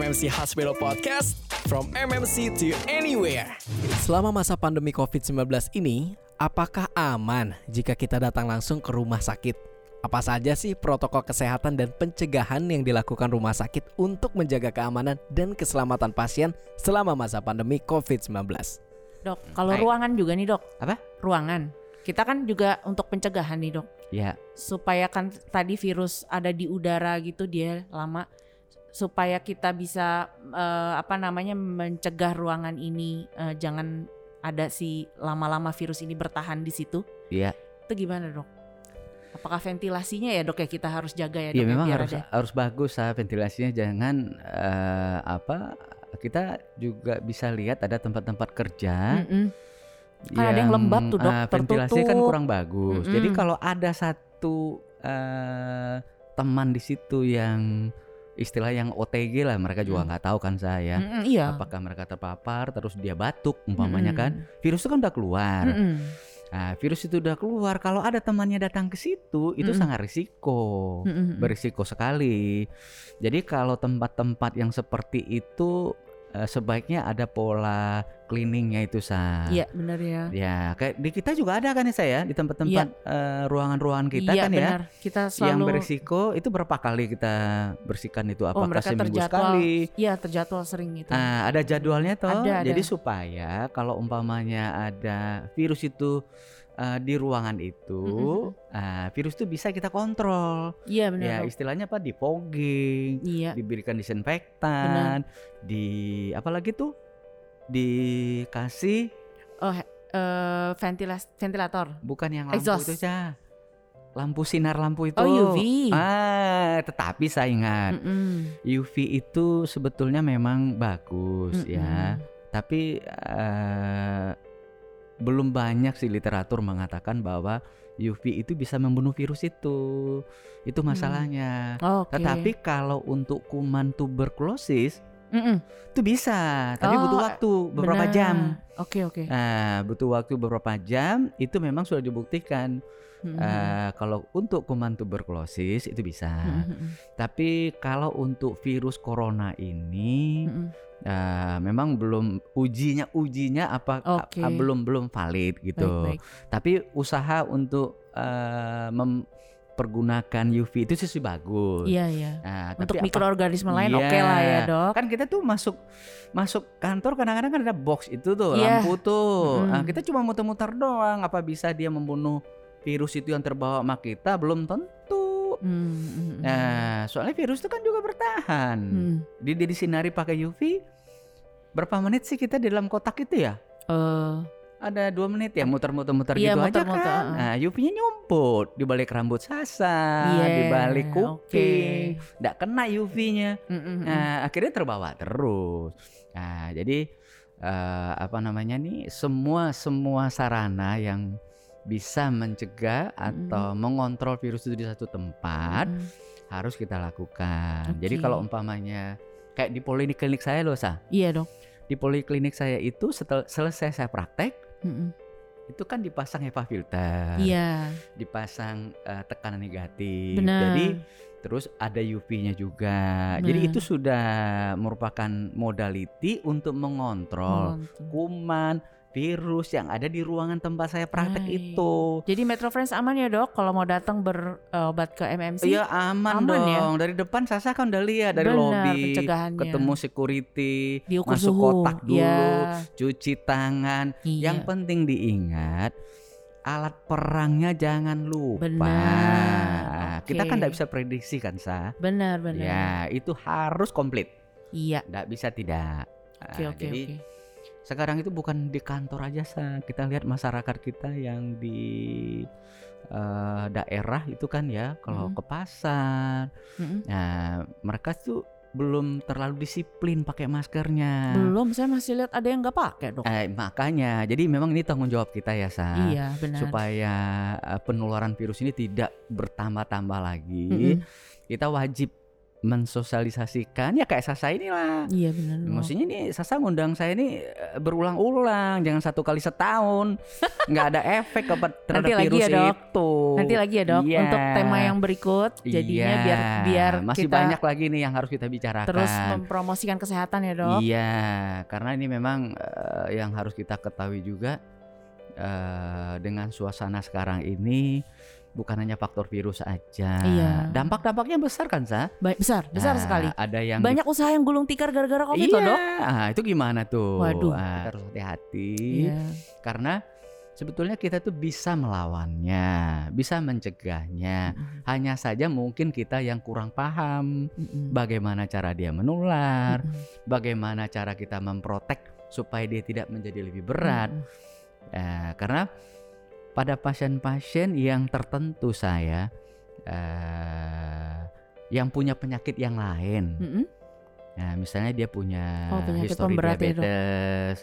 MMC Hospital Podcast From MMC to anywhere Selama masa pandemi COVID-19 ini, apakah aman jika kita datang langsung ke rumah sakit? Apa saja sih protokol kesehatan dan pencegahan yang dilakukan rumah sakit untuk menjaga keamanan dan keselamatan pasien selama masa pandemi COVID-19? Dok, kalau Baik. ruangan juga nih dok. Apa? Ruangan. Kita kan juga untuk pencegahan nih dok. Ya, Supaya kan tadi virus ada di udara gitu dia lama. Supaya kita bisa eh, apa namanya mencegah ruangan ini eh, jangan ada si lama-lama virus ini bertahan di situ. Iya. Itu gimana dok? Apakah ventilasinya ya dok ya kita harus jaga ya dok? ya ya, memang harus ada- harus bagus ah ventilasinya jangan eh, apa kita juga bisa lihat ada tempat-tempat kerja Mm-mm. Kan ada yang lembab tuh, Dok, ah, ventilasinya kan kurang bagus. Jadi Mm-mm. kalau ada satu eh, teman di situ yang istilah yang OTG lah mereka juga Mm. nggak tahu kan saya. Mm-mm, iya. Apakah mereka terpapar terus dia batuk umpamanya Mm-mm. kan virus itu kan udah keluar. Mm-mm. Nah, virus itu udah keluar kalau ada temannya datang ke situ itu Mm-mm. sangat risiko. Mm-mm. berisiko sekali. Jadi kalau tempat-tempat yang seperti itu eh, sebaiknya ada pola cleaningnya itu sa. Iya benar ya. Ya, kayak di kita juga ada kan ya saya di tempat-tempat eh, ruangan-ruangan kita iya kan ya. benar. Kita Yang selalu berisiko itu berapa kali kita bersihkan itu? Apakah mereka seminggu terjadwal. sekali? Iya terjadwal sering itu. Nah, ada jadwalnya toh. Ada, ada. Jadi supaya kalau umpamanya ada virus itu eh, di ruangan itu, Mm-mm. ah, virus itu bisa kita kontrol. Iya benar. Ya istilahnya apa? Di fogging, Iya. diberikan disinfektan, di apalagi tuh dikasih Oh eh, ventilas ventilator. bukan yang lampu Exhaust. itu ya. Lampu sinar lampu itu. Oh UV. Ah, tetapi saya ingat Mm-mm. UV itu sebetulnya memang bagus ya. Mm-mm. Tapi eh, belum banyak sih literatur mengatakan bahwa UV itu bisa membunuh virus itu. Itu masalahnya. Oke. Tetapi kalau untuk kuman tuberkulosis Mm-mm. itu bisa, tapi Oh, butuh waktu beberapa Benar. jam. Oke oke. Nah, butuh waktu beberapa jam itu memang sudah dibuktikan. Mm-mm. Eh, kalau untuk kuman tuberkulosis itu bisa. Mm-mm. Tapi kalau untuk virus corona ini Mm-mm. eh, memang belum ujinya ujinya apa a- belum belum valid gitu. Baik, baik. Tapi usaha untuk eh, mempergunakan UV itu sih bagus. Iya iya. Nah, Untuk tapi apa- mikroorganisme lain Iya. oke lah ya dok. Kan kita tuh masuk masuk kantor kadang-kadang kan ada box itu tuh Iya. lampu tuh. Mm-mm. Nah, kita cuma muter-muter doang. Apa bisa dia membunuh virus itu yang terbawa sama kita? Belum tentu. Mm, mm, mm. Nah, soalnya virus itu kan juga bertahan. Mm. Di dia disinari pakai UV. Berapa menit sih kita di dalam kotak itu ya? Eh, Ada dua menit ya muter-muter-muter Iya, gitu aja muter-muter, kan. uh-uh. Nah, UV-nya nyumput di balik rambut Sasa, Iya, di balik kuping. Nggak kena UV-nya. mm, mm, mm. Nah, akhirnya terbawa terus. Nah, jadi eh, apa namanya nih? Semua semua sarana yang bisa mencegah atau mengontrol virus itu di satu tempat Mm. harus kita lakukan. Jadi Oke. kalau umpamanya kayak di poliklinik saya loh, Sa. Iya dok. Di poliklinik saya itu setel, selesai saya praktek Mm-mm. itu kan dipasang HEPA filter, Iya. dipasang eh, tekanan negatif. Benar. Jadi terus ada UV-nya juga. Jadi Benar. itu sudah merupakan modality untuk mengontrol Mantap. kuman, virus yang ada di ruangan tempat saya praktek Baik. itu. Jadi Metro Friends aman ya dok kalau mau datang berobat ke MMC? Iya aman, Aman ya? dong. Dari depan Sasa kan udah lihat dari pencegahannya. ketemu security, Diukur masuk suhu. kotak dulu, Iya. cuci tangan. Iya. Yang penting diingat alat perangnya jangan lupa. Benar, Kita kan tidak bisa prediksi kan sa. benar benar. Ya itu harus komplit. Iya. Tidak bisa tidak. Oke Nah, oke jadi oke. sekarang itu bukan di kantor aja sa. Kita lihat masyarakat kita yang di eh, daerah itu kan ya. Kalau Mm. ke pasar, Mm-mm. nah mereka tuh belum terlalu disiplin pakai maskernya. Belum, saya masih lihat ada yang nggak pakai dok. Eh, makanya, jadi memang ini tanggung jawab kita ya sa. iya benar. supaya uh, penularan virus ini tidak bertambah-tambah lagi, Mm-mm. kita wajib mensosialisasikan ya kayak Sasa inilah. Iya benar. Maksudnya nih Sasa ngundang saya ini eh, berulang-ulang, jangan satu kali setahun, nggak ada efek ke terhadap Nanti lagi virus ya, Dok. itu. Nanti lagi ya dok Iya. untuk tema yang berikut jadinya Iya. biar biar masih kita banyak lagi nih yang harus kita bicarakan. terus mempromosikan kesehatan ya dok. Iya, karena ini memang eh, yang harus kita ketahui juga eh, dengan suasana sekarang ini bukan hanya faktor virus aja. Iya. Dampak-dampaknya besar kan, Sa? Ba- besar besar Nah, sekali. Ada yang Banyak usaha yang gulung tikar gara-gara covid iya. dok. Ah, itu gimana tuh? Waduh. Ah, kita harus hati-hati Iya. karena sebetulnya kita tuh bisa melawannya, bisa mencegahnya. Mm-mm. Hanya saja mungkin kita yang kurang paham Mm-mm. bagaimana cara dia menular, Mm-mm. bagaimana cara kita memprotek supaya dia tidak menjadi lebih berat. Mm-mm. Eh, karena pada pasien-pasien yang tertentu saya eh, yang punya penyakit yang lain, Mm-mm. nah misalnya dia punya Oh, histori pemberat ya, Dok. diabetes,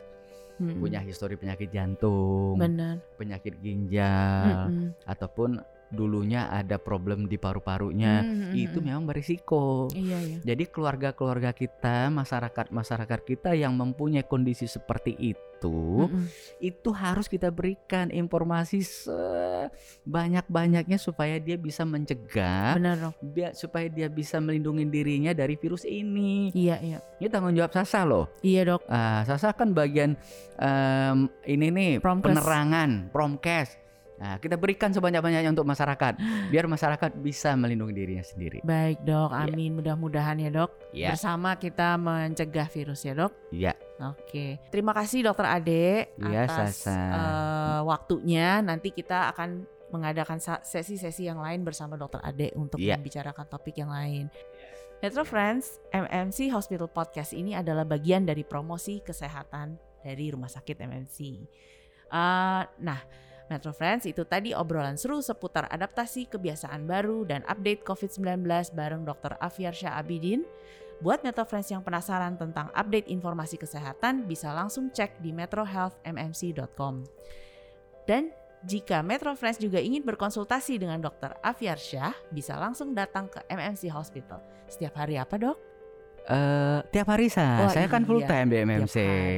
Mm-mm. punya histori penyakit jantung, benar. penyakit ginjal, Mm-mm. ataupun dulunya ada problem di paru-parunya, Mm-mm. itu memang berisiko. Iya iya. Jadi keluarga-keluarga kita, masyarakat-masyarakat kita yang mempunyai kondisi seperti itu, Mm-mm. itu harus kita berikan informasi sebanyak-banyaknya supaya dia bisa mencegah, Benar biar supaya dia bisa melindungi dirinya dari virus ini. Iya iya. Ini tanggung jawab Sasa loh. Iya dok. Ah, Sasa kan bagian em, ini nih Promkes. penerangan, promkes. Nah, kita berikan sebanyak-banyaknya untuk masyarakat, biar masyarakat bisa melindungi dirinya sendiri. Baik dok. Iya. Amin. Mudah-mudahan ya dok. Ya, Bersama kita mencegah virus ya dok. ya. Oke, terima kasih Dokter Ade Iya, atas Sasa. eh, waktunya. Nanti kita akan mengadakan sesi-sesi yang lain bersama Dokter Ade untuk Iya. membicarakan topik yang lain. Metro Friends, MMC Hospital Podcast ini adalah bagian dari promosi kesehatan dari Rumah Sakit MMC. Eh, nah, Metro Friends itu tadi obrolan seru seputar adaptasi kebiasaan baru dan update COVID-19 bareng Dr. Afiar Syah Abidin. Buat Metro Friends yang penasaran tentang update informasi kesehatan bisa langsung cek di metrohealthmmc.com. Dan jika Metro Friends juga ingin berkonsultasi dengan Dr. Afiar Syah, bisa langsung datang ke MMC Hospital. Setiap hari apa dok? Eh, tiap hari sa, Oh, saya kan iya. full time di MMC.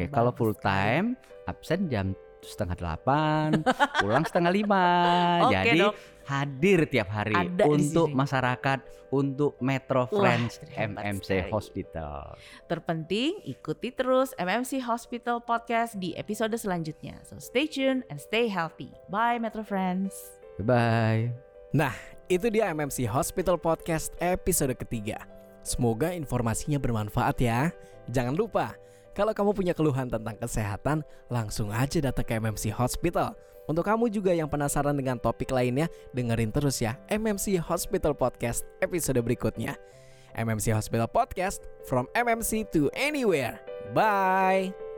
Kalau full time, absen jam setengah delapan, pulang setengah lima. Oke Jadi dok. hadir tiap hari Ada untuk masyarakat, untuk Metro Wah, Friends hebat MMC sekali. Hospital. Terpenting ikuti terus MMC Hospital Podcast di episode selanjutnya. So stay tuned and stay healthy. Bye Metro Friends. Bye. Itu dia MMC Hospital Podcast episode ketiga. Semoga informasinya bermanfaat ya. Jangan lupa, kalau kamu punya keluhan tentang kesehatan, langsung aja datang ke MMC Hospital. Untuk kamu juga yang penasaran dengan topik lainnya, dengerin terus ya MMC Hospital Podcast episode berikutnya. MMC Hospital Podcast, from MMC to anywhere. Bye.